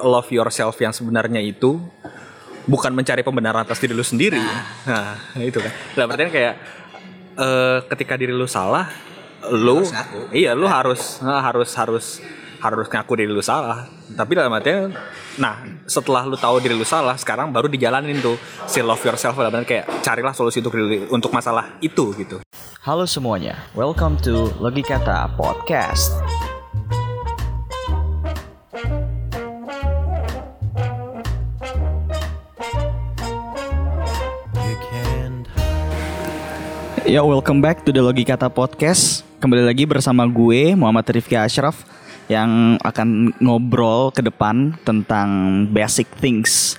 love yourself yang sebenarnya itu bukan mencari pembenaran atas diri lu sendiri. Nah, itu kan. Nah, berarti kan kayak eh, ketika diri lu salah, lu Harus ngaku. iya lu harus nah, harus harus harus ngaku diri lu salah. Tapi dalam artian nah, setelah lu tahu diri lu salah, sekarang baru dijalanin tuh si love yourself dalam artian kayak carilah solusi untuk diri- untuk masalah itu gitu. Halo semuanya, welcome to Logikata Podcast. Ya, welcome back to the Logikata Podcast. Kembali lagi bersama gue Muhammad Rifki Ashraf yang akan ngobrol ke depan tentang basic things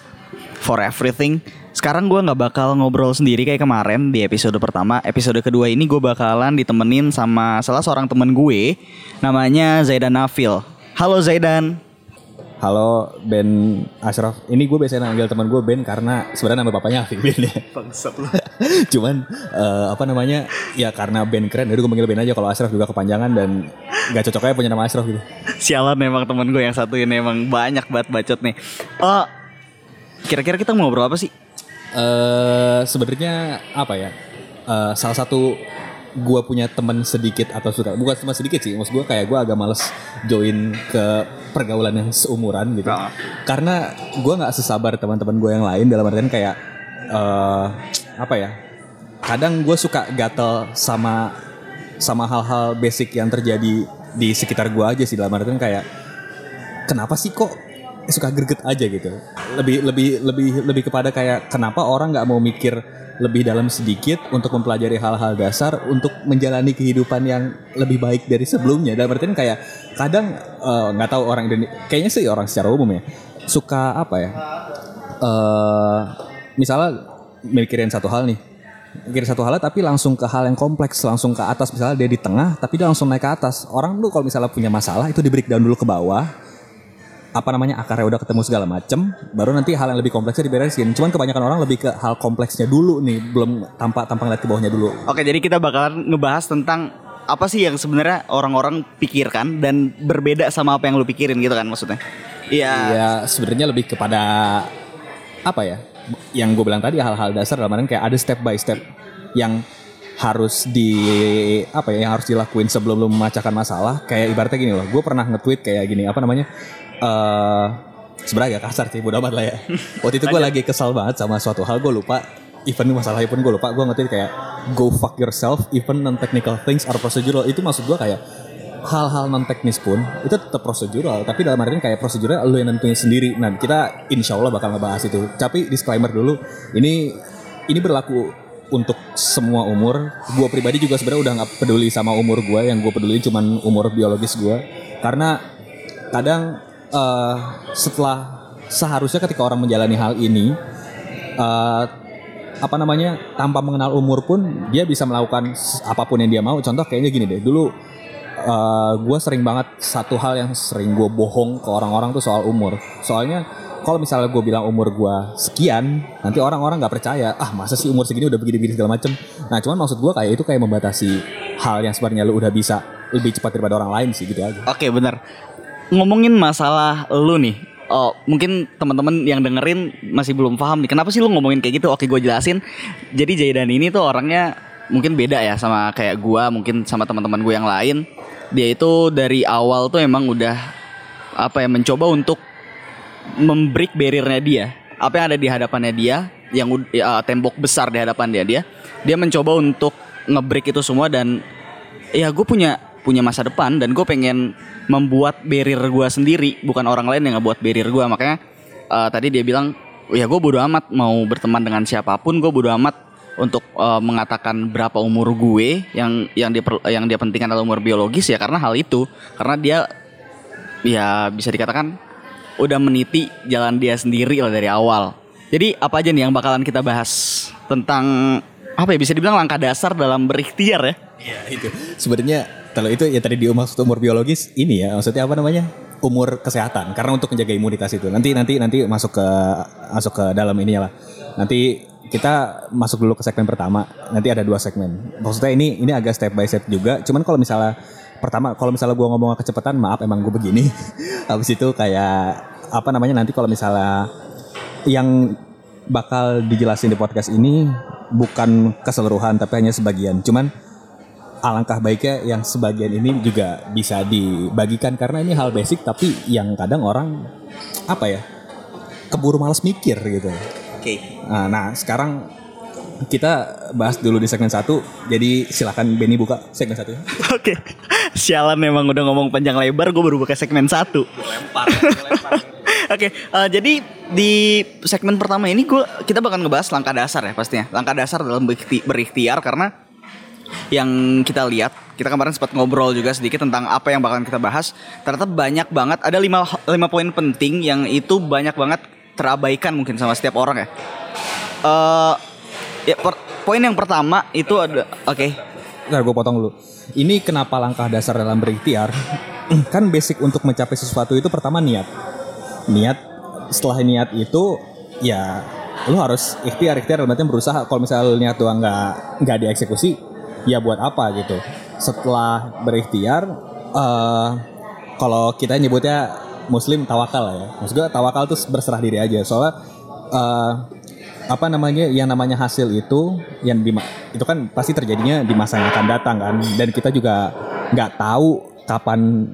for everything. Sekarang gue nggak bakal ngobrol sendiri kayak kemarin di episode pertama. Episode kedua ini gue bakalan ditemenin sama salah seorang temen gue, namanya Zaidan Nafil. Halo Zaidan. Halo Ben Ashraf. Ini gue biasanya manggil teman gue Ben karena sebenarnya nama bapaknya Afik Ben ya. Bangsat lu. Cuman eh, apa namanya? Ya karena Ben keren, jadi gue manggil Ben aja. Kalau Ashraf juga kepanjangan dan gak cocok aja punya nama Ashraf gitu. Sialan memang temen gue yang satu ini emang banyak banget bacot nih. Oh, kira-kira kita mau ngobrol apa sih? Eh sebenarnya apa ya? Eh, salah satu gue punya teman sedikit atau suka bukan cuma sedikit sih maksud gue kayak gue agak males join ke pergaulan yang seumuran gitu Ah. karena gue nggak sesabar teman-teman gue yang lain dalam artian kayak eh apa ya kadang gue suka gatel sama sama hal-hal basic yang terjadi di sekitar gue aja sih dalam artian kayak kenapa sih kok suka greget aja gitu lebih lebih lebih lebih kepada kayak kenapa orang nggak mau mikir lebih dalam sedikit untuk mempelajari hal-hal dasar untuk menjalani kehidupan yang lebih baik dari sebelumnya. Dalam artian kayak kadang eh, nggak tahu orang kayaknya sih orang secara umum ya suka apa ya eh misalnya mikirin satu hal nih mikirin satu hal tapi langsung ke hal yang kompleks langsung ke atas. Misalnya dia di tengah tapi dia langsung naik ke atas. Orang tuh kalau misalnya punya masalah itu di breakdown dulu ke bawah apa namanya akarnya udah ketemu segala macem baru nanti hal yang lebih kompleksnya diberesin. Cuman kebanyakan orang lebih ke hal kompleksnya dulu nih belum tampak tampak lihat ke bawahnya dulu. Oke, jadi kita bakalan ngebahas tentang apa sih yang sebenarnya orang-orang pikirkan dan berbeda sama apa yang lu pikirin gitu kan maksudnya? Iya. ya sebenarnya lebih kepada apa ya? Yang gue bilang tadi hal-hal dasar dalam kayak ada step by step yang harus di apa ya yang harus dilakuin sebelum lu memecahkan masalah. Kayak ibaratnya gini loh gue pernah nge-tweet kayak gini apa namanya eh sebenarnya agak kasar sih bodo amat lah ya. Waktu itu gue lagi kesal banget sama suatu hal gue lupa. Even masalahnya pun gue lupa gue nge-tweet kayak go fuck yourself even non technical things are procedural. Itu maksud gue kayak hal-hal non teknis pun itu tetap prosedural tapi dalam artian kayak prosedurnya lu yang nentuin sendiri. Nah kita insya Allah bakal ngebahas itu. Tapi disclaimer dulu ini ini berlaku untuk semua umur. Gue pribadi juga sebenarnya udah nggak peduli sama umur gue yang gue peduli cuman umur biologis gue karena kadang eh, setelah seharusnya ketika orang menjalani hal ini eh, apa namanya tanpa mengenal umur pun dia bisa melakukan apa pun yang dia mau. Contoh kayaknya gini deh dulu gue sering banget satu hal yang sering gue bohong ke orang-orang tuh soal umur. Soalnya kalau misalnya gue bilang umur gue sekian nanti orang-orang nggak percaya ah masa sih umur segini udah begini-begini segala macem? Nah cuman maksud gue kayak itu kayak membatasi hal yang sebenarnya lu udah bisa lebih cepat daripada orang lain sih gitu aja. Oke, bener. Ngomongin masalah lu nih. Oh, mungkin teman-teman yang dengerin masih belum paham nih. Kenapa sih lu ngomongin kayak gitu? Oke, gue jelasin. Jadi Jaidan ini tuh orangnya mungkin beda ya sama kayak gua, mungkin sama teman-teman gue yang lain. Dia itu dari awal tuh emang udah apa ya mencoba untuk membreak barriernya dia. Apa yang ada di hadapannya dia, yang ya, tembok besar di hadapan dia dia, dia mencoba untuk ngebreak itu semua dan ya gue punya punya masa depan dan gue pengen membuat barrier gue sendiri bukan orang lain yang ngebuat barrier gue makanya eh, tadi dia bilang ya gue bodo amat mau berteman dengan siapa pun gue bodo amat untuk eh, mengatakan berapa umur gue yang yang dia yang dia pentingkan adalah umur biologis ya karena hal itu. Karena dia ya bisa dikatakan udah meniti jalan dia sendiri lah dari awal. Jadi apa aja nih yang bakalan kita bahas tentang apa ya bisa dibilang langkah dasar dalam berikhtiar ya? Iya itu. Sebenarnya kalau itu ya tadi di maksud umur biologis ini ya maksudnya apa namanya? Umur kesehatan karena untuk menjaga imunitas itu. Nanti nanti nanti masuk ke masuk ke dalam ininya lah. Nanti kita masuk dulu ke segmen pertama nanti ada dua segmen. Maksudnya ini ini agak step by step juga cuman kalau misalnya pertama kalau misalnya gue ngomong kecepatan maaf emang gue begini. Habis itu kayak apa namanya nanti kalau misalnya yang bakal dijelasin di podcast ini bukan keseluruhan tapi hanya sebagian. Cuman alangkah baiknya yang sebagian ini juga bisa dibagikan karena ini hal basic tapi yang kadang orang apa ya keburu males mikir gitu. Oke. Nah, nah, sekarang kita bahas dulu di segmen satu. Jadi silakan Benny buka segmen satu. Oke. Sialan memang udah ngomong panjang lebar gue baru buka segmen satu. Oke, eh, jadi di segmen pertama ini gue kita bakal ngebahas langkah dasar ya pastinya. Langkah dasar dalam berikhti- berikhtiar karena yang kita lihat kita kemarin sempat ngobrol juga sedikit tentang apa yang bakalan kita bahas. Ternyata banyak banget ada lima lima poin penting yang itu banyak banget terabaikan mungkin sama setiap orang ya. Eh ya per- poin yang pertama itu ada oke. Ntar gue potong dulu. Ini kenapa langkah dasar dalam berikhtiar? kan basic untuk mencapai sesuatu itu pertama niat. Niat setelah niat itu ya lu harus ikhtiar ikhtiar artian berusaha kalau misalnya lu niat doang nggak nggak dieksekusi ya buat apa gitu. Setelah berikhtiar eh kalau kita nyebutnya muslim tawakal ya. Maksud gue tawakal tuh berserah diri aja. Soalnya eh apa namanya yang namanya hasil itu yang di itu kan pasti terjadinya di masa yang akan datang kan. Dan kita juga nggak tahu kapan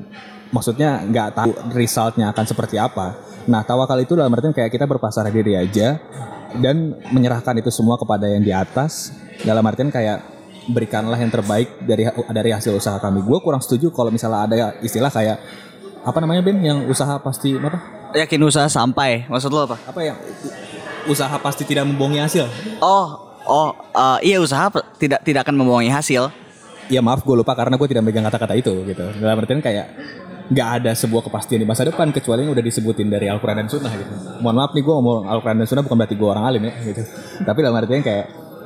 maksudnya nggak tahu resultnya akan seperti apa. Nah tawakal itu dalam artian kayak kita berpasrah diri aja dan menyerahkan itu semua kepada yang di atas. Dalam artian kayak berikanlah yang terbaik dari dari hasil usaha kami gue kurang setuju kalau misalnya ada istilah kayak apa namanya Ben yang usaha pasti apa Yakin usaha sampai. Maksud lo apa? apa yang usaha pasti tidak membohongi hasil Oh, oh, eh, iya usaha tidak tidak akan membohongi hasil. ya maaf gue lupa karena gue tidak megang kata-kata itu gitu dalam artian kayak nggak ada sebuah kepastian di masa depan kecuali yang udah disebutin dari Al-Quran dan Sunnah gitu mohon maaf nih gue ngomong Al-Quran dan Sunnah bukan berarti gue orang alim ya gitu tapi dalam artian kayak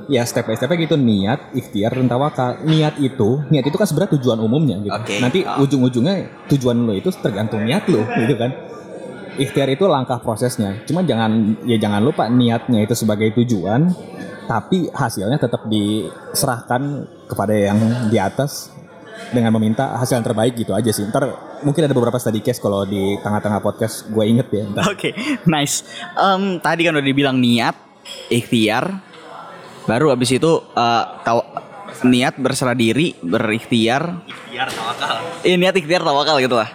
ya step by stepnya gitu niat ikhtiar dan tawakal. Niat itu niat itu kan sebenarnya tujuan umumnya gitu. Oke. nanti Oh. ujung-ujungnya tujuan lo itu tergantung niat lo gitu kan. Ikhtiar itu langkah prosesnya. Cuma jangan ya jangan lupa niatnya itu sebagai tujuan tapi hasilnya tetap diserahkan kepada yang di atas dengan meminta hasil yang terbaik gitu aja sih. Ntar mungkin ada beberapa study case kalau di tengah-tengah podcast gue inget ya Oke, nice. Em, tadi kan udah dibilang niat, ikhtiar, baru abis itu taw- niat berserah diri, berikhtiar. Ikhtiar tawakal. Iya niat ikhtiar tawakal gitu lah.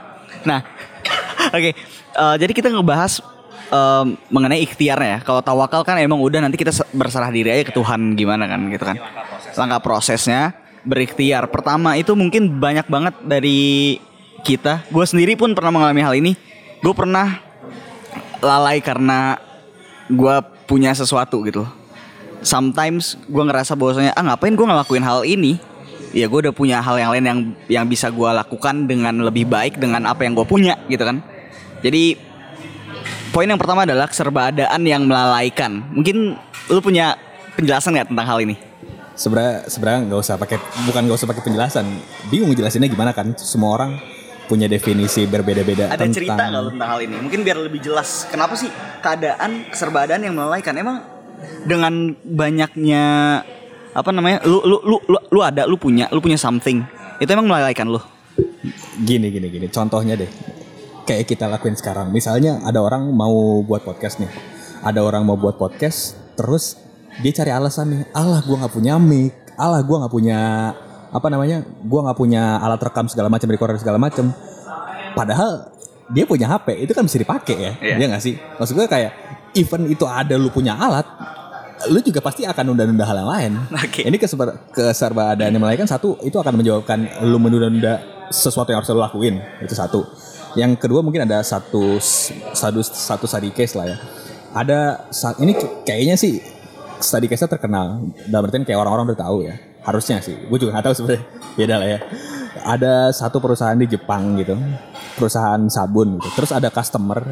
Nah, oke. eh, jadi kita ngebahas em, mengenai ikhtiarnya ya. Kalau tawakal kan emang udah nanti kita se- berserah diri aja ke Tuhan gimana kan gitu kan. Langkah prosesnya berikhtiar. Pertama itu mungkin banyak banget dari kita. Gue sendiri pun pernah mengalami hal ini. Gue pernah lalai karena gue punya sesuatu gitu. Sometimes gue ngerasa bahwasanya ah ngapain gue ngelakuin hal ini? Ya gue udah punya hal yang lain yang yang bisa gue lakukan dengan lebih baik dengan apa yang gue punya gitu kan. Jadi poin yang pertama adalah keserbaadaan yang melalaikan. Mungkin lu punya penjelasan nggak tentang hal ini? sebenarnya sebenarnya nggak usah pakai bukan nggak usah pakai penjelasan bingung jelasinnya gimana kan semua orang punya definisi berbeda-beda Ada tentang cerita nggak tentang hal ini? Mungkin biar lebih jelas. Kenapa sih keadaan keserbaadaan yang melalaikan? Emang dengan banyaknya apa namanya? Lu lu lu lu, lu ada, lu punya, lu punya something. Itu emang melalaikan lu. gini gini gini contohnya deh kayak kita lakuin sekarang misalnya ada orang mau buat podcast nih ada orang mau buat podcast terus dia cari alasan nih Allah gua nggak punya mic Allah gua nggak punya apa namanya gua nggak punya alat rekam segala macam recorder segala macam padahal dia punya HP itu kan bisa dipakai ya Iya. Iya nggak sih? Maksud gue kayak even itu ada lu punya alat lu juga pasti akan nunda-nunda hal yang lain. Oke. ini keserba, keserbaadaan yang melahirkan satu itu akan menjawabkan lu menunda-nunda sesuatu yang harus lu lakuin itu satu. Yang kedua mungkin ada satu satu satu study case lah ya. Ada saat ini kayaknya sih study case-nya terkenal dalam artian kayak orang-orang udah tahu ya harusnya sih. Gue juga nggak tahu sebenarnya beda lah ya ada satu perusahaan di Jepang gitu perusahaan sabun gitu terus ada customer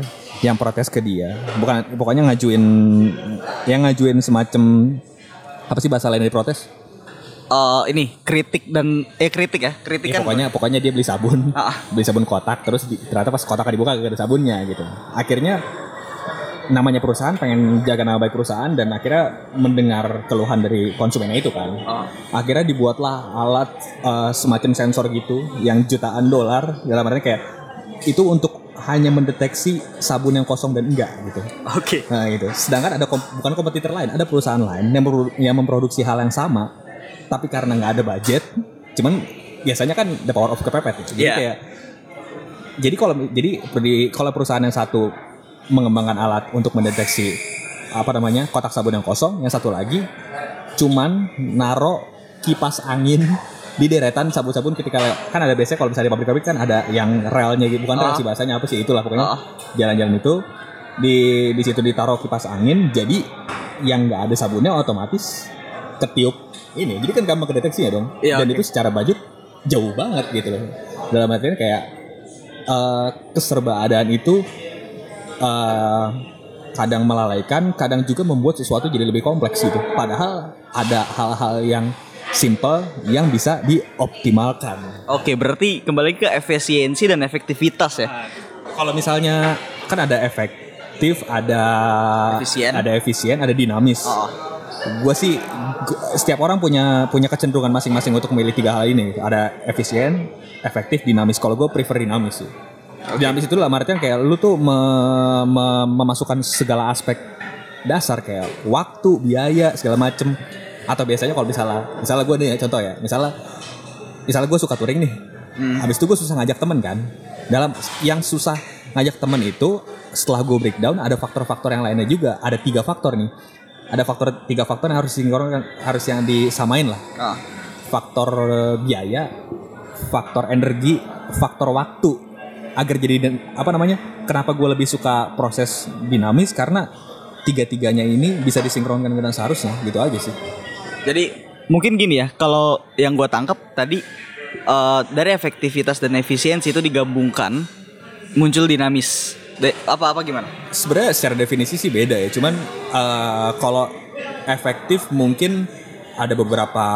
yang protes ke dia bukan pokoknya ngajuin yang ngajuin semacam apa sih bahasa lain dari protes Eh ini kritik dan eh kritik ya, kritik Ya, kan. pokoknya pokoknya dia beli sabun, Ah. beli sabun kotak, terus di- ternyata pas kotak dibuka gak ada sabunnya gitu. Akhirnya namanya perusahaan pengen jaga nama baik perusahaan dan akhirnya mendengar keluhan dari konsumennya itu kan. Oh. Akhirnya dibuatlah alat eh, semacam sensor gitu yang jutaan dolar dalam artinya kayak itu untuk hanya mendeteksi sabun yang kosong dan enggak gitu. Oke. Nah itu. Sedangkan ada kom- bukan kompetitor lain, ada perusahaan lain yang, yang memproduksi hal yang sama, tapi karena nggak ada budget, cuman biasanya kan the power of kepepet. Gitu. Jadi Iya. kayak jadi kalau jadi di- kalau perusahaan yang satu mengembangkan alat untuk mendeteksi apa namanya kotak sabun yang kosong, yang satu lagi cuman naro kipas angin di deretan sabun-sabun ketika kan ada biasanya kalau misalnya di pabrik-pabrik kan ada yang relnya gitu. Bukan rel Ah. sih bahasanya apa sih itulah pokoknya. Ah. jalan-jalan itu. Di di situ ditaruh kipas angin. Jadi yang nggak ada sabunnya otomatis ketiup ini. Jadi kan gampang kedeteksi ya dong. Iya, dan oke. itu secara budget jauh banget gitu loh. Dalam artian kayak eh, keserbaadaan itu eh, kadang melalaikan kadang juga membuat sesuatu jadi lebih kompleks gitu padahal ada hal-hal yang simple yang bisa dioptimalkan Oke, berarti kembali ke efisiensi dan efektivitas ya. kalau misalnya kan ada efektif, ada Efisien. ada efisien, ada dinamis. Oh. Gue sih gua- setiap orang punya punya kecenderungan masing-masing untuk memilih tiga hal ini. Ada efisien, efektif, dinamis. Kalau gue prefer dinamis sih. Dinamis itu dalam artian kayak lu tuh me- me- memasukkan segala aspek dasar kayak waktu, biaya, segala macem. Atau biasanya kalau misalnya, misalnya gue nih ya contoh ya, misalnya misalnya gue suka touring nih, habis itu gue susah ngajak temen kan. Dalam yang susah ngajak temen itu setelah gue breakdown ada faktor-faktor yang lainnya juga. Ada tiga faktor nih. Ada faktor tiga faktor yang harus disinkronkan, harus yang disamain lah. Ah. Faktor eh, biaya, faktor energi, faktor waktu. Agar jadi dan- apa namanya? Kenapa gue lebih suka proses dinamis karena tiga-tiganya ini bisa disinkronkan dengan seharusnya gitu aja sih. Jadi mungkin gini ya, kalau yang gua tangkap tadi eh, dari efektivitas dan efisiensi itu digabungkan muncul dinamis. De- apa apa gimana? sebenarnya secara definisi sih beda ya. Cuman eh, kalau efektif mungkin ada beberapa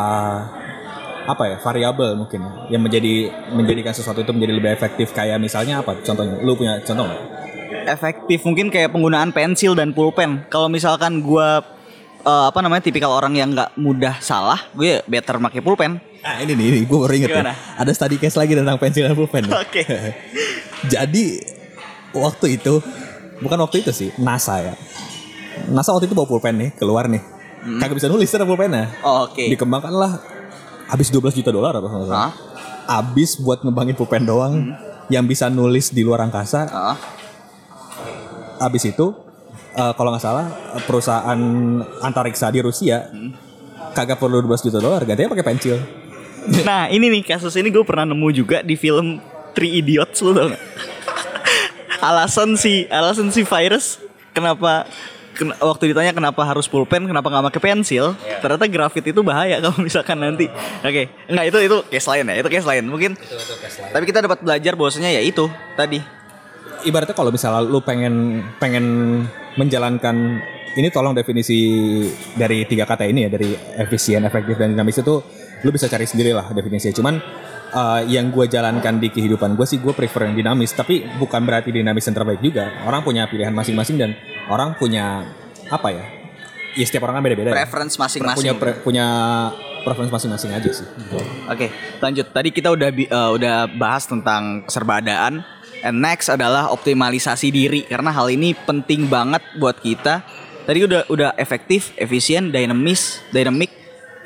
apa ya variabel mungkin yang menjadi menjadikan sesuatu itu menjadi lebih efektif kayak misalnya apa contohnya lu punya contoh nggak? Efektif mungkin kayak penggunaan pensil dan pulpen. Kalau misalkan gua eh, apa namanya tipikal orang yang nggak mudah salah, gue better pakai pulpen. Ah ini nih, ini gue baru inget Gimana? nih. Ada study case lagi tentang pensil dan pulpen. Oke. Jadi waktu itu bukan waktu itu sih NASA ya. NASA waktu itu bawa pulpen nih keluar nih. Kagak bisa nulis cara pulpennya. Oh, Oke. Dikembangkan lah habis 12 juta dolar apa nggak salah. Hah? Habis buat ngembangin pulpen doang yang bisa nulis di luar angkasa. Ah. Habis itu eh, kalau nggak salah perusahaan antariksa di Rusia kagak perlu 12 juta dolar gantinya pakai pensil. Nah ini nih kasus ini gue pernah nemu juga di film Three Idiots tau gak? alasan si alasan si virus kenapa ken- waktu ditanya kenapa harus pulpen kenapa nggak pakai pensil ternyata grafit itu bahaya kalau misalkan nanti. Oke nggak itu itu case lain ya itu case lain. Mungkin tapi kita dapat belajar bahwasanya ya itu tadi. Ibaratnya kalau misalnya lu pengen pengen menjalankan ini tolong definisi dari tiga kata ini ya dari efisien, efektif dan dinamis itu lu bisa cari sendiri lah definisinya. Cuman eh, yang gue jalankan di kehidupan gue sih gue prefer yang dinamis, tapi bukan berarti dinamis yang terbaik juga. Orang punya pilihan masing-masing dan orang punya apa ya? Ya setiap orang kan beda-beda. ya. preference Punya masing-masing pre- punya preference masing-masing aja sih. Oke, lanjut. Tadi kita udah eh, udah bahas tentang keserbaadaan. And next adalah optimalisasi diri karena hal ini penting banget buat kita. Tadi udah udah efektif, efisien, dinamis, dynamic.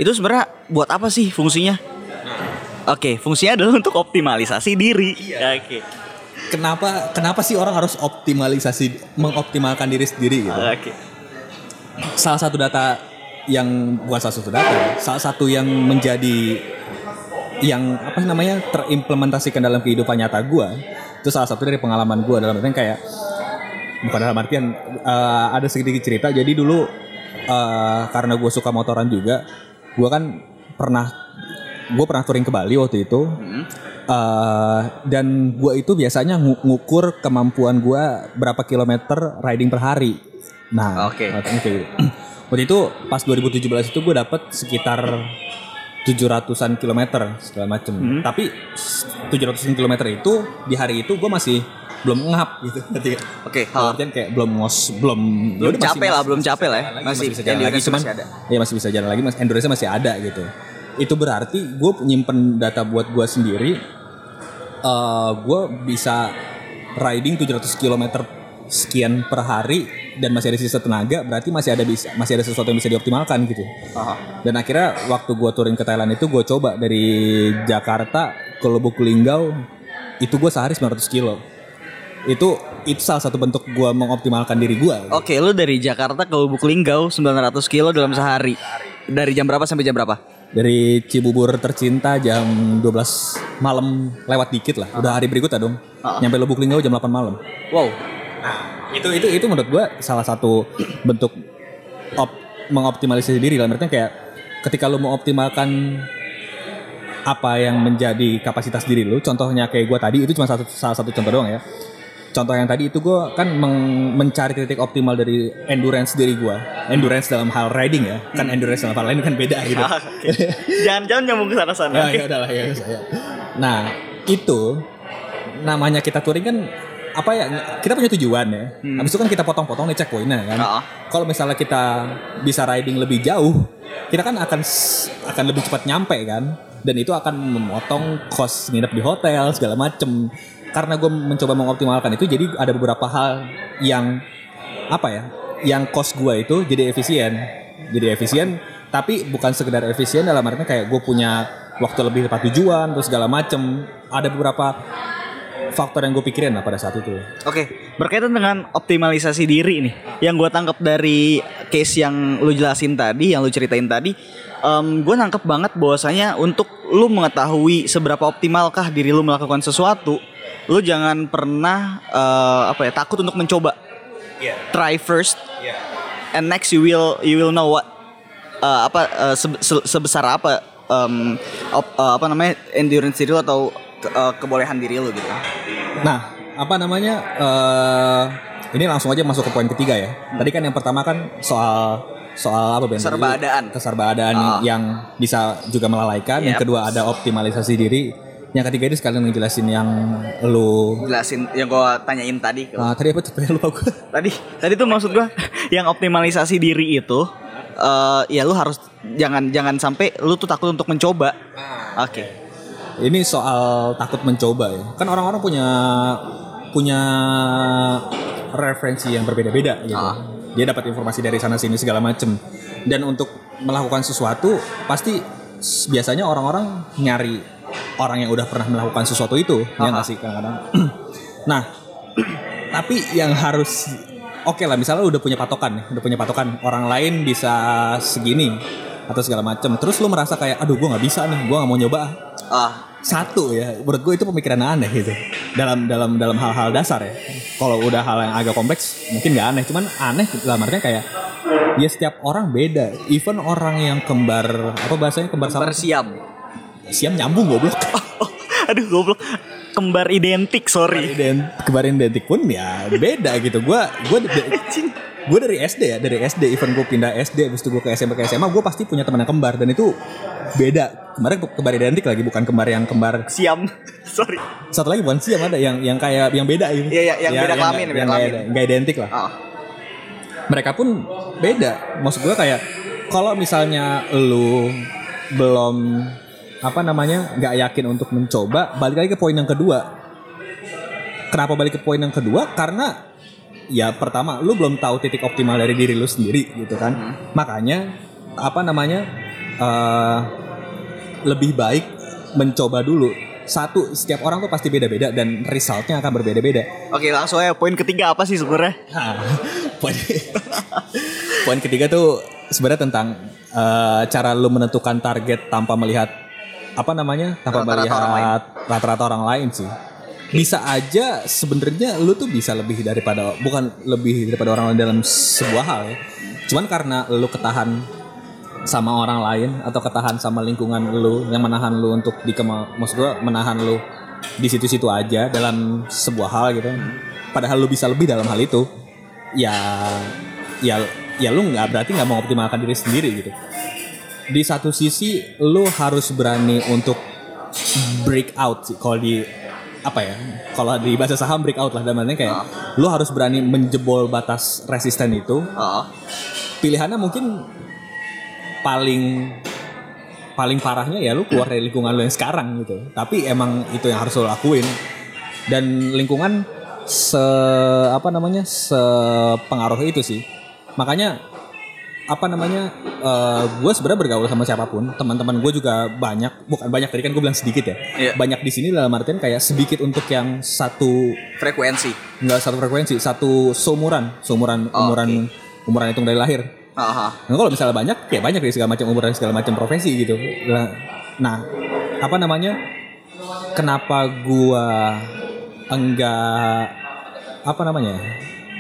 Itu sebenarnya buat apa sih fungsinya? Oke, fungsinya adalah untuk optimalisasi diri. Oke. Kenapa kenapa sih orang harus optimalisasi mengoptimalkan diri sendiri gitu? Oke. salah satu data yang bukan salah satu data, ya, salah satu yang menjadi yang apa namanya terimplementasikan dalam kehidupan nyata gua itu salah satu dari pengalaman gua dalam artian kayak bukan dalam artian eh, ada sedikit cerita jadi dulu eh, karena gue suka motoran juga gua kan pernah gue pernah touring ke Bali waktu itu Eh, dan gua itu biasanya ngu- ngukur kemampuan gua berapa kilometer riding per hari. Nah, Oke. oke. Waktu itu pas 2017 itu gue dapet sekitar 700-an kilometer segala macem. Tapi 700-an kilometer itu di hari itu gue masih belum ngap gitu. Oke, Dalam ha. artian kayak belum ngos, belum Belum ya capek lah, belum capek lah ya. Masih- masih bisa jalan lagi cuman masih ada. ya masih bisa jalan lagi, mas endurance masih ada gitu. Itu berarti gue nyimpen data buat gue sendiri. eh gue bisa riding 700 km sekian per hari dan masih ada sisa tenaga berarti masih ada bisa masih ada sesuatu yang bisa dioptimalkan gitu dan akhirnya waktu gue touring ke Thailand itu gue coba dari Jakarta ke Lubuk Linggau itu gue sehari 900 kilo itu itu salah satu bentuk gue mengoptimalkan diri gue Oke, lu dari Jakarta ke Lubuk Linggau 900 kilo dalam sehari. Dari jam berapa sampai jam berapa? Dari Cibubur tercinta jam 12 malam lewat dikit lah. Udah hari berikutnya dong. Nyampe Lubuk Linggau jam 8 malam. Wow. itu itu itu menurut gue salah satu bentuk op, mengoptimalisasi diri dalam artinya kayak ketika lu mau optimalkan apa yang menjadi kapasitas diri lu contohnya kayak gue tadi itu cuma satu, salah satu contoh doang ya contoh yang tadi itu gue kan meng- mencari titik optimal dari endurance diri gue endurance dalam hal riding ya kan endurance dalam hal lain kan beda gitu Jangan-jangan nyambung ke sana-sana. Ya, ya udahlah ya, ya. Nah, itu namanya kita touring kan apa ya kita punya tujuan ya. Habis itu kan kita potong-potong nih checkpointnya kan. Ah. Kalau misalnya kita bisa riding lebih jauh, kita kan akan akan lebih cepat nyampe kan. Dan itu akan memotong cost nginep di hotel segala macem. Karena gue mencoba mengoptimalkan itu, jadi ada beberapa hal yang apa ya, yang cost gue itu jadi efisien, jadi efisien. Tapi bukan sekedar efisien dalam artinya kayak gue punya waktu lebih tepat tujuan, terus segala macem. Ada beberapa faktor yang gue pikirin lah pada saat itu. Oke, berkaitan dengan optimalisasi diri nih, yang gue tangkap dari case yang lu jelasin tadi, yang lu ceritain tadi, gue nangkep banget bahwasanya untuk lu mengetahui seberapa optimalkah diri lu melakukan sesuatu, lu jangan pernah eh, apa ya takut untuk mencoba. Try first, and next you will you will know what eh, apa eh, sebe- se- sebesar apa em, op- eh, apa namanya endurance diri lu atau ke- eh, kebolehan diri lu gitu. Nah, apa namanya? eh ini langsung aja masuk ke poin ketiga ya. Tadi kan yang pertama kan soal soal apa Ben? Keserbaadaan. Keserbaadaan Ah. yang bisa juga melalaikan. Yang Yep. kedua ada optimalisasi diri. Yang ketiga ini sekalian ngejelasin yang lu jelasin yang gua tanyain tadi ke Ah, tadi apa tuh? lupa gue. tadi tadi tuh maksud gua yang optimalisasi diri itu eh ya lu harus jangan jangan sampai lu tuh takut untuk mencoba oke Ini soal takut mencoba ya. Kan orang-orang punya punya referensi yang berbeda-beda gitu. Ah. Dia dapat informasi dari sana sini segala macem. Dan untuk melakukan sesuatu pasti biasanya orang-orang nyari orang yang udah pernah melakukan sesuatu itu, ya Ah. nggak sih kadang-kadang. nah, tapi yang harus oke lah misalnya udah punya patokan nih, udah punya patokan orang lain bisa segini atau segala macem. Terus lu merasa kayak aduh gua nggak bisa nih, gua nggak mau nyoba ah." satu ya menurut gue itu pemikiran aneh gitu dalam dalam dalam hal-hal dasar ya kalau udah hal yang agak kompleks mungkin nggak aneh cuman aneh dalam artinya kayak ya setiap orang beda even orang yang kembar apa bahasanya kembar sama bersiam siam nyambung goblok. Oh, aduh goblok. Kembar identik sorry. Dan kembar identik pun ya beda gitu. Gue gue gue dari SD ya dari SD even gue pindah SD habis itu gue ke SMP ke SMA gue pasti punya teman yang kembar. Dan itu beda. Kemarin kembar identik lagi bukan kembar yang kembar siam. Sorry. Satu lagi bukan siam ada yang yang kayak yang beda gitu. Iya, iya, yang beda kelamin, nggak- beda yang nggak- kelamin. nggak identik lah. ah. Mereka pun beda. Maksud gue kayak kalau misalnya lu belum apa namanya nggak yakin untuk mencoba, balik lagi ke poin yang kedua. Kenapa balik ke poin yang kedua? Karena ya pertama lu belum tahu titik optimal dari diri lu sendiri gitu kan. Hmm. Makanya apa namanya eh, lebih baik mencoba dulu. Satu, setiap orang tuh pasti beda-beda dan resultnya akan berbeda-beda. oke langsung aja poin ketiga apa sih sebenarnya Nah, poin poin ketiga tuh sebenarnya tentang eh, cara lu menentukan target tanpa melihat apa namanya tanpa Rata-rata orang melihat rata-rata orang lain sih. Bisa aja sebenarnya lu tuh bisa lebih daripada bukan lebih daripada orang lain dalam sebuah hal ya. Cuman karena lu ketahan sama orang lain atau ketahan sama lingkungan lu yang menahan lu untuk di maksud gua menahan lu di situ-situ aja dalam sebuah hal gitu. Padahal lu bisa lebih dalam hal itu ya ya ya lu nggak berarti nggak mengoptimalkan diri sendiri gitu di satu sisi lu harus berani untuk break out sih. Kalau di apa ya kalau di bahasa saham break out lah dalam artinya kayak lu harus berani menjebol batas resisten itu. Ah. Pilihannya mungkin paling paling parahnya ya lu keluar dari lingkungan lu yang sekarang gitu. Tapi emang itu yang harus lu lakuin. Dan lingkungan se apa namanya sepengaruh itu sih. Makanya apa namanya gue sebenarnya bergaul sama siapa pun teman-teman gue juga banyak bukan banyak tadi kan gue bilang sedikit ya Iya. banyak di sini dalam artian kayak sedikit untuk yang satu Frekuensi. nggak satu frekuensi satu seumuran seumuran Oh, umuran umuran hitung dari lahir Aha. Nah, kalau misalnya banyak, ya banyak dari segala macam umur dan segala macam profesi gitu. Nah, apa namanya? Kenapa gua enggak apa namanya?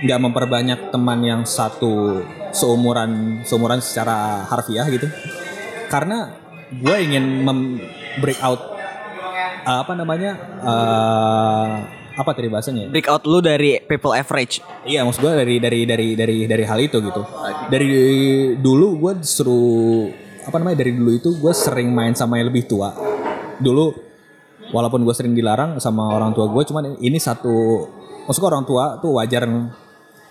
Enggak memperbanyak teman yang satu seumuran seumuran secara harfiah gitu. Karena gue ingin mem break out apa namanya? eh, apa tadi bahasanya? Breakout lu dari people average. Iya, maksud gue dari dari dari dari dari hal itu gitu. Dari dulu gue disuruh apa namanya dari dulu itu gue sering main sama yang lebih tua. Dulu walaupun gue sering dilarang sama orang tua gue, cuman ini satu maksud gue orang tua tuh wajar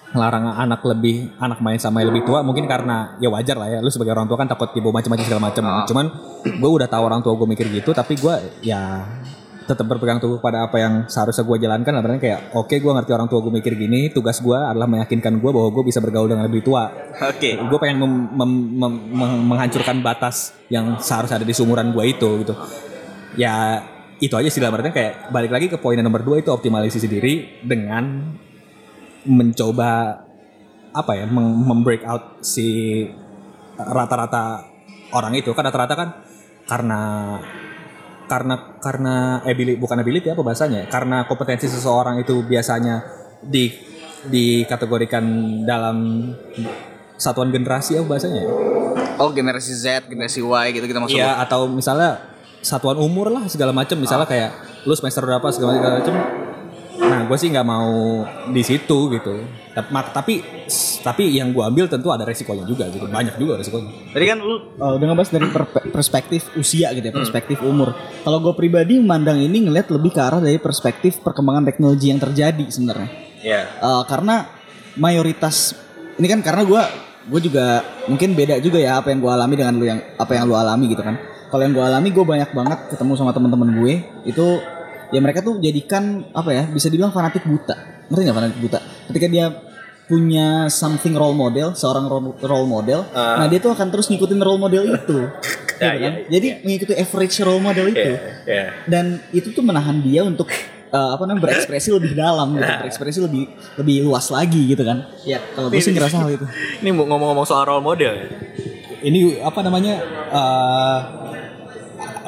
ngelarang anak lebih anak main sama yang lebih tua mungkin karena ya wajar lah ya lu sebagai orang tua kan takut dibawa macam-macam segala macam. Cuman gue udah tahu orang tua gue mikir gitu tapi gue ya tetap berpegang teguh pada apa yang seharusnya gue jalankan. Lah Berarti kayak oke gue ngerti orang tua gue mikir gini tugas gue adalah meyakinkan gue bahwa gue bisa bergaul dengan lebih tua. Oke. gue pengen mem- mem- mem- meng- menghancurkan batas yang seharusnya ada di sumuran gue itu gitu. Ya itu aja sih artian kayak balik lagi ke poin nomor dua itu optimalisasi diri dengan mencoba apa ya mem- membreak out si rata-rata orang itu kan rata-rata kan karena karena karena ability bukan ability apa bahasanya karena kompetensi seseorang itu biasanya di dikategorikan dalam satuan generasi apa bahasanya ya? Oh generasi Z, generasi Y gitu kita masuk. Iya atau misalnya satuan umur lah segala macam misalnya kayak lu semester berapa segala macam nah gue sih nggak mau di situ gitu tapi tapi tapi yang gue ambil tentu ada resikonya juga gitu banyak juga resikonya Tadi kan lu Uh, udah ngebahas dari per- perspektif usia gitu ya, perspektif umur. Kalau gue pribadi memandang ini ngelihat lebih ke arah dari perspektif perkembangan teknologi yang terjadi sebenarnya. Iya. Uh, karena mayoritas ini kan karena gue gue juga mungkin beda juga ya apa yang gue alami dengan lu yang apa yang lu alami gitu kan. Kalau yang gue alami gue banyak banget ketemu sama teman-teman gue itu ya mereka tuh jadikan apa ya bisa dibilang fanatik buta. Ngerti nggak fanatik buta? Ketika dia punya something role model, seorang role, model, nah dia tuh akan terus ngikutin role model itu. gitu kan? Jadi mengikuti average role model itu Iya. dan itu tuh menahan dia untuk uh, apa namanya berekspresi lebih dalam gitu, berekspresi lebih lebih luas lagi gitu kan. Ya, kalau gue sih ngerasa hal itu. Ini mau ngomong-ngomong soal role model ini apa namanya eh,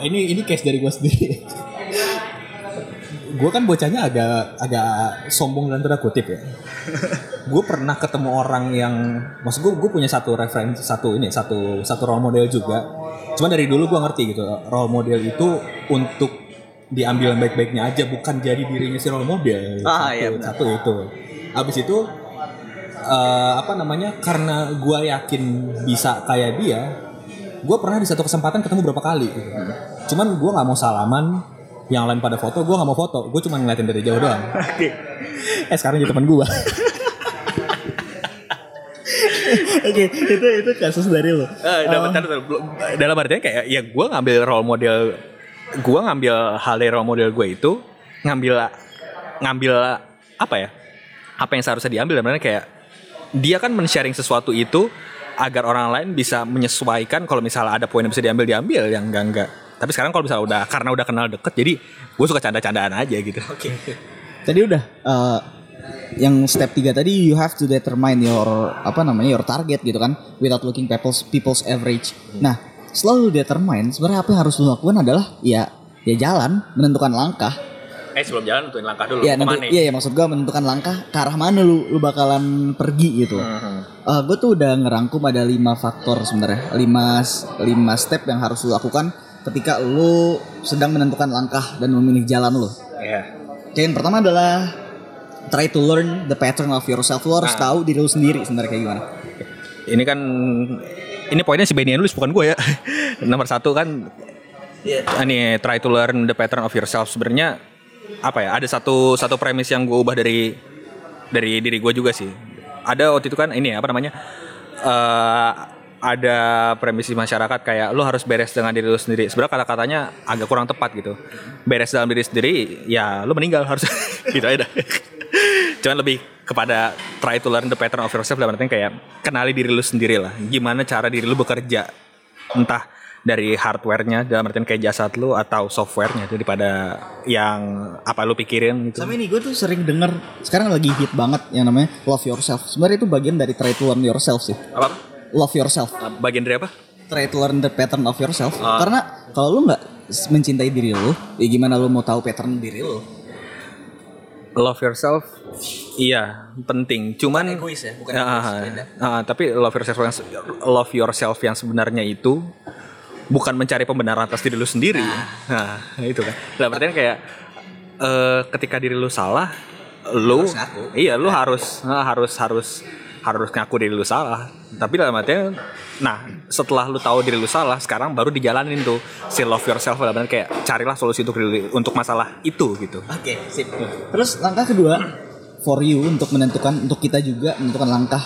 ini ini case dari gue sendiri gue kan bocahnya agak agak sombong dan tanda kutip ya gue pernah ketemu orang yang maksud gue gue punya satu referensi satu ini satu satu role model juga cuman dari dulu gue ngerti gitu role model itu untuk diambil baik-baiknya aja bukan jadi dirinya si role model Ah, satu, iya benar. satu itu abis itu eh, apa namanya karena gue yakin bisa kayak dia gue pernah di satu kesempatan ketemu berapa kali gitu. cuman gue nggak mau salaman yang lain pada foto gue nggak mau foto. Gue cuma ngeliatin dari jauh doang. Eh sekarang jadi teman gue Oke, itu itu kasus dari lo. Eh, dalam, dalam, dalam artinya kayak ya gue ngambil role model gue ngambil hal dari role model gue itu ngambil ngambil apa ya apa yang seharusnya diambil. Dan kayak dia kan men-sharing sesuatu itu agar orang lain bisa menyesuaikan kalau misalnya ada poin yang bisa diambil diambil. Yang enggak enggak tapi sekarang kalau misalnya udah karena udah kenal deket jadi gue suka canda-candaan aja gitu oke Tadi udah uh, yang step 3 tadi you have to determine your apa namanya your target gitu kan without looking people's people's average. Nah, setelah lu determine sebenarnya apa yang harus lu lakukan adalah ya ya jalan menentukan langkah. eh sebelum jalan tentuin langkah dulu Ya, nanti, iya, ya, maksud gua menentukan langkah ke arah mana lu lu bakalan pergi gitu. Mhm. gue tuh udah ngerangkum ada lima faktor sebenarnya, lima lima step yang harus lu lakukan ketika lu sedang menentukan langkah dan memilih jalan lu. Iya. Oke, yang pertama adalah try to learn the pattern of yourself. Lu harus tahu diri lu sendiri sebenarnya kayak gimana. ini kan ini poinnya si Benny nulis bukan gue ya nomor satu kan ini try to learn the pattern of yourself sebenarnya apa ya ada satu satu premis yang gue ubah dari dari diri gue juga sih ada waktu itu kan ini apa namanya eh ada premis di masyarakat kayak lu harus beres dengan diri lu sendiri. Sebenarnya kata-katanya agak kurang tepat gitu. Beres dalam diri sendiri ya lu meninggal harus gitu aja cuman lebih kepada try to learn the pattern of yourself dalam artian kayak kenali diri lu sendiri lah. Gimana cara diri lu bekerja? Entah dari hardware-nya dalam artian kayak jasad lu atau software-nya daripada yang apa lu pikirin gitu. Sama ini gue tuh sering denger sekarang lagi hit banget yang namanya love yourself. Sebenarnya itu bagian dari try to learn yourself sih. apa Love yourself. bagian dari apa Try to learn the pattern of yourself. Ah. Karena kalau lu nggak mencintai diri lu, ya gimana lu mau tahu pattern diri lu? love yourself iya penting cuman egois ya, bukan Ah, egois, ah, beda. ah, tapi love yourself yang love yourself yang sebenarnya itu bukan mencari pembenaran atas diri lu sendiri nah, itu kan dalam artian kayak eh, ketika diri lu salah lu iya lu harus ah, harus harus harus ngaku diri lu salah tapi dalam artian nah setelah lu tahu diri lu salah sekarang baru dijalanin tuh si love yourself dalam artian kayak carilah solusi untuk diri untuk masalah itu gitu Oke, sip. Terus langkah kedua for you untuk menentukan untuk kita juga menentukan langkah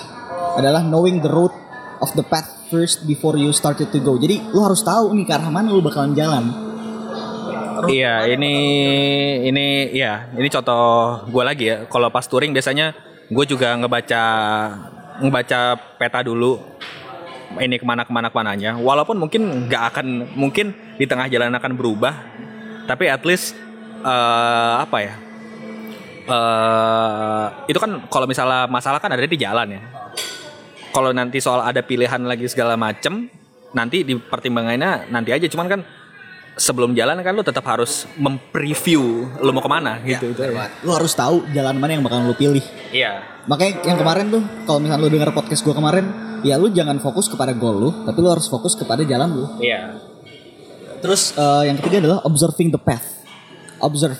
adalah knowing the road of the path first before you started to go. Jadi lu harus tahu nih ke arah mana lu bakalan jalan. Iya, ini ini ya, ini contoh gue lagi ya. Kalau pas touring biasanya gue juga ngebaca ngebaca peta dulu ini ke mana ke mana ke mananya. Walaupun mungkin nggak akan mungkin di tengah jalan akan berubah, tapi at least eh, apa ya? eh itu kan kalau misalnya masalah kan ada di jalan ya. Kalau nanti soal ada pilihan lagi segala macem, nanti di pertimbangannya nanti aja. Cuman kan sebelum jalan kan lu tetap harus mempreview lu mau ke mana gitu. itu aja. Lu harus tahu jalan mana yang bakalan lu pilih. Iya. Makanya yang kemarin tuh kalau misalnya lu denger podcast gua kemarin, ya lu jangan fokus kepada goal lu, tapi lu harus fokus kepada jalan lu. Iya. Terus eh, yang ketiga adalah observing the path. Observe.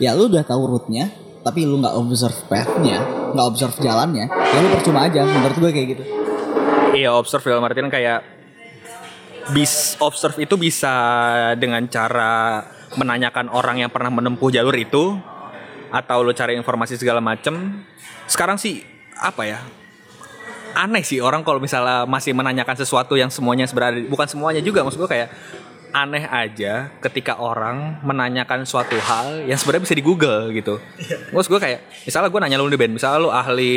Ya lu udah tahu route-nya, tapi lu nggak observe path-nya, nggak observe jalannya, ya lu percuma aja. Menurut gue kayak gitu. Iya, observe dalam artian kayak bis observe itu bisa dengan cara menanyakan orang yang pernah menempuh jalur itu atau lu cari informasi segala macem. Sekarang sih apa ya? Aneh sih orang kalau misalnya masih menanyakan sesuatu yang semuanya sebenarnya bukan semuanya juga maksud gue kayak aneh aja ketika orang menanyakan suatu hal yang sebenarnya bisa di Google gitu. Maksud gue kayak misalnya gue nanya lu nih Ben, misalnya lu ahli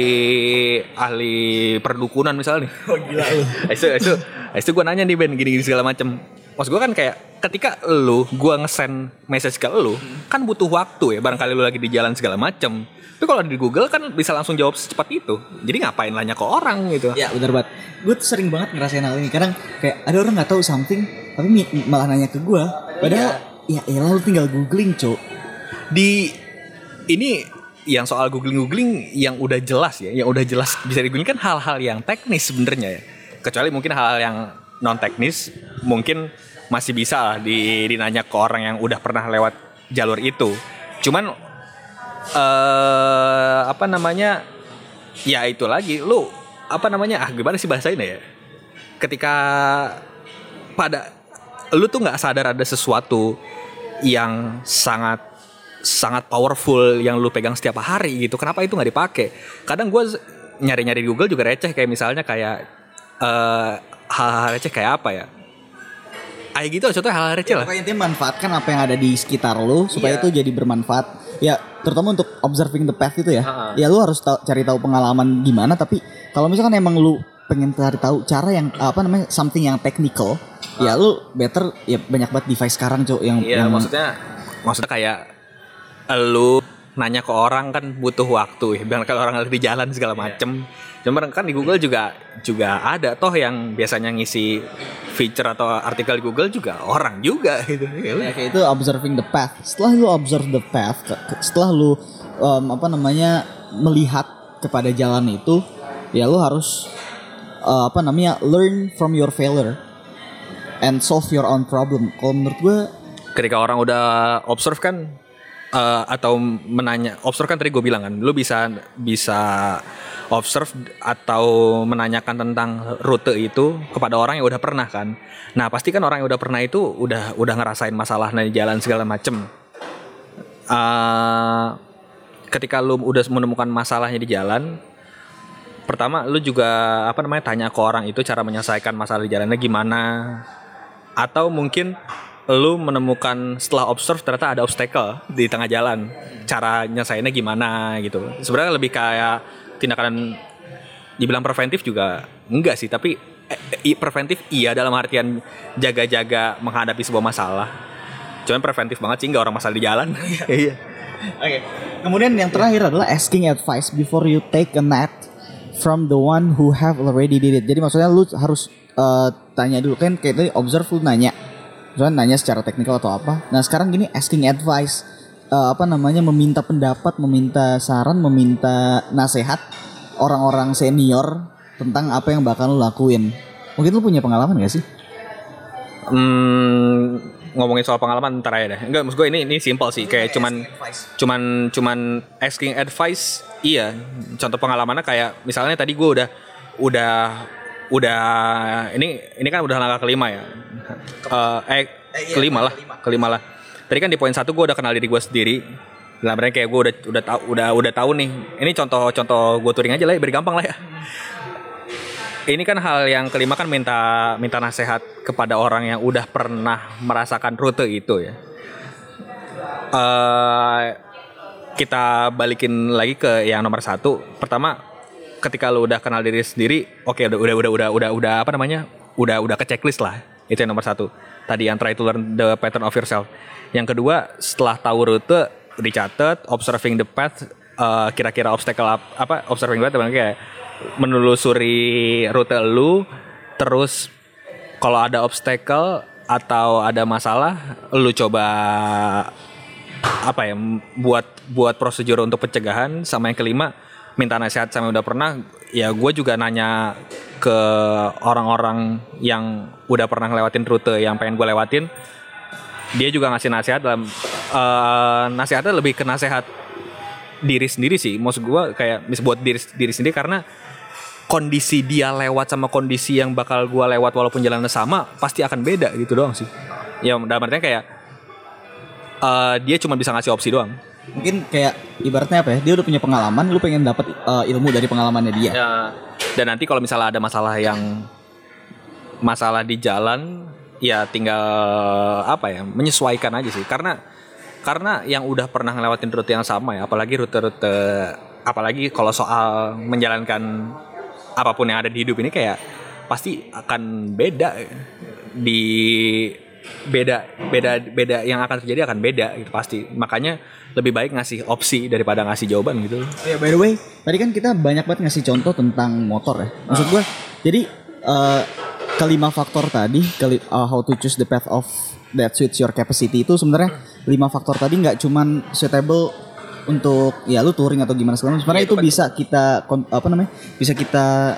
ahli perdukunan misalnya nih. Oh gila lu. itu itu itu gue nanya nih Ben gini-gini segala macem. Maksud gue kan kayak ketika lu gue ngesend message ke lu kan butuh waktu ya barangkali lu lagi di jalan segala macem. Tapi kalau di Google kan bisa langsung jawab secepat itu. Jadi ngapain nanya ke orang gitu. Ya bener banget. Gue tuh sering banget ngerasain hal ini. Kadang kayak ada orang nggak tahu something, tapi malah nanya ke gue. Padahal ya elah lu tinggal googling cok. di ini yang soal googling googling yang udah jelas ya yang udah jelas bisa di kan hal-hal yang teknis sebenarnya ya kecuali mungkin hal-hal yang non teknis mungkin masih bisa lah di dinanya ke orang yang udah pernah lewat jalur itu. Cuman eh apa namanya ya itu lagi. Lu apa namanya ah gimana sih bahasainnya ya? Ketika pada lu tuh nggak sadar ada sesuatu yang sangat sangat powerful yang lu pegang setiap hari gitu. Kenapa itu nggak dipakai? Kadang gue nyari-nyari di Google juga receh kayak misalnya kayak eh hal-hal receh kayak apa ya Kayak gitu contohnya hal-hal receh lah Pokoknya intinya manfaatkan apa yang ada di sekitar lu supaya Iya. itu jadi bermanfaat. Ya terutama untuk observing the path itu ya. Ha-ha. Ya lu harus tahu, cari tahu pengalaman gimana. Tapi kalau misalkan emang lu pengen cari tahu cara yang apa namanya something yang technical, ya lu better ya banyak banget device sekarang cok yang Iya yang maksudnya maksudnya kayak lu nanya ke orang kan butuh waktu ya. Biar kalau orang lagi di jalan segala macem. Cuman kan di Google juga juga ada toh yang biasanya ngisi feature atau artikel di Google juga orang juga gitu. Ya. Ya, kayak itu observing the path. Setelah lu observe the path, setelah lu um, apa namanya melihat kepada jalan itu, ya lu harus uh, apa namanya learn from your failure and solve your own problem. Kalau menurut gue, ketika orang udah observe kan eh, atau menanya observe kan tadi gue bilang kan lu bisa bisa observe atau menanyakan tentang rute itu kepada orang yang udah pernah kan. Nah pasti kan orang yang udah pernah itu udah udah ngerasain masalah di jalan segala macem. Eh, ketika lu udah menemukan masalahnya di jalan pertama lu juga apa namanya tanya ke orang itu cara menyelesaikan masalah di jalannya gimana. Atau mungkin lu menemukan setelah observe ternyata ada obstacle di tengah jalan. Cara nyelesainnya gimana gitu. Sebenarnya lebih kayak tindakan dibilang preventif juga enggak sih, tapi eh, preventif iya dalam artian jaga-jaga menghadapi sebuah masalah. Cuman preventif banget sih enggak orang masalah di jalan. Iya. Oke. Kemudian yang terakhir adalah asking advice before you take a nap from the one who have already did it. Jadi maksudnya lu harus eh, tanya dulu kan kayak tadi observe lu nanya. Misalnya nanya secara teknikal atau apa. Nah, sekarang gini asking advice Eh, apa namanya meminta pendapat, meminta saran, meminta nasihat orang-orang senior tentang apa yang bakal lu lakuin. Mungkin lu punya pengalaman gak sih? Hmm, ngomongin soal pengalaman ntar aja deh. Enggak, maksud gue ini ini simpel sih, kayak cuman cuman cuman asking advice. Iya, contoh pengalamannya kayak misalnya tadi gue udah udah udah ini ini kan udah langkah kelima ya. Eh, eh kelima lah, kelima lah. Tadi kan di poin satu gue udah kenal diri gue sendiri. Lah mereka kayak gue udah udah tahu udah udah tahu nih. Ini contoh-contoh gue touring aja lah ya, biar gampang lah ya. Ini kan hal yang kelima kan minta minta nasihat kepada orang yang udah pernah merasakan rute itu ya. eh kita balikin lagi ke yang nomor satu. Pertama, ketika lu udah kenal diri sendiri, oke udah udah udah udah udah udah apa namanya? Udah udah ke checklist lah. Itu yang nomor satu. Tadi yang try to learn the pattern of yourself. Yang kedua, setelah tahu rute dicatat, observing the path, eh, kira-kira obstacle ap- apa? Observing the path kayak menelusuri rute lu, terus kalau ada obstacle atau ada masalah, lu coba apa ya buat buat prosedur untuk pencegahan sama yang kelima minta nasihat sama udah pernah ya gue juga nanya ke orang-orang yang udah pernah ngelewatin rute yang pengen gue lewatin dia juga ngasih nasihat dalam eh, nasihatnya lebih ke nasihat diri sendiri sih. Maksud gue kayak mis buat diri diri sendiri karena kondisi dia lewat sama kondisi yang bakal gue lewat walaupun jalannya sama pasti akan beda gitu doang sih. Ya dalam artinya kayak eh, dia cuma bisa ngasih opsi doang Mungkin kayak ibaratnya apa ya? Dia udah punya pengalaman, lu pengen dapat eh, ilmu dari pengalamannya dia. Ya, dan nanti kalau misalnya ada masalah yang masalah di jalan, ya tinggal apa ya, menyesuaikan aja sih. Karena karena yang udah pernah ngelewatin rute yang sama ya, apalagi rute-rute apalagi kalau soal menjalankan apa pun yang ada di hidup ini kayak pasti akan beda di beda beda beda yang akan terjadi akan beda gitu pasti makanya lebih baik ngasih opsi daripada ngasih jawaban gitu Oh ya by the way, tadi kan kita banyak banget ngasih contoh tentang motor ya. Maksud gua, jadi eh, kelima faktor tadi, keli, uh, how to choose the path of that suits your capacity itu sebenarnya lima faktor tadi nggak cuman suitable untuk ya lu touring atau gimana segala. Sebenarnya itu bisa kita apa namanya? Bisa kita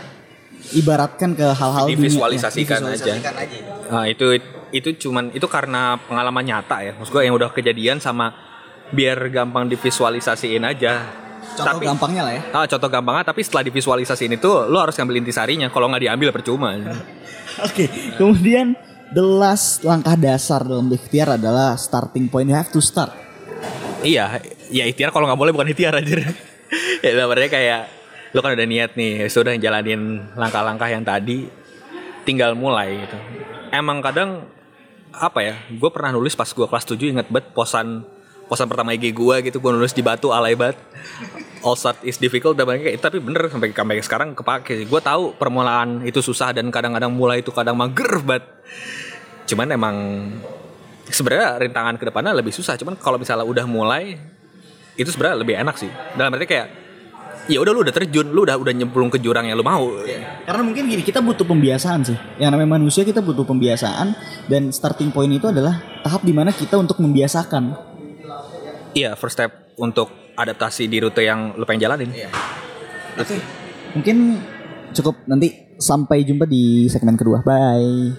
ibaratkan ke hal-hal dunia. Divisualisasikan Ya, aja. aja. Nah, itu itu cuman itu karena pengalaman nyata ya. Maksud gue yang udah kejadian sama biar gampang divisualisasiin aja. Contoh gampangnya lah ya. Ah, contoh gampangnya tapi setelah divisualisasiin itu lo harus ngambil intisarinya. Kalau nggak diambil percuma. Oke, kemudian the last langkah dasar dalam ikhtiar adalah starting point. You have to start. iya, ya ikhtiar kalau nggak boleh bukan ikhtiar aja. ya sebenarnya kayak lo kan udah niat nih, sudah jalanin langkah-langkah yang tadi tinggal mulai gitu. Emang kadang apa ya? Gue pernah nulis pas gue kelas 7 inget banget posan posan pertama IG gue gitu gue nulis di batu alay banget. All start is difficult dan kayak tapi bener sampai sampai sekarang kepake. Gue tahu permulaan itu susah dan kadang-kadang mulai itu kadang mager banget. Cuman emang sebenarnya rintangan ke depannya lebih susah. Cuman kalau misalnya udah mulai itu sebenarnya lebih enak sih. Dalam arti kayak ya udah lu udah terjun, lu udah udah nyemplung ke jurang yang lu mau. Karena mungkin gini, kita butuh pembiasaan sih. Yang namanya manusia kita butuh pembiasaan dan starting point itu adalah tahap di mana kita untuk membiasakan. Iya, first step untuk adaptasi di rute yang lu pengen jalanin. Oke. Mungkin cukup nanti sampai jumpa di segmen kedua. Bye.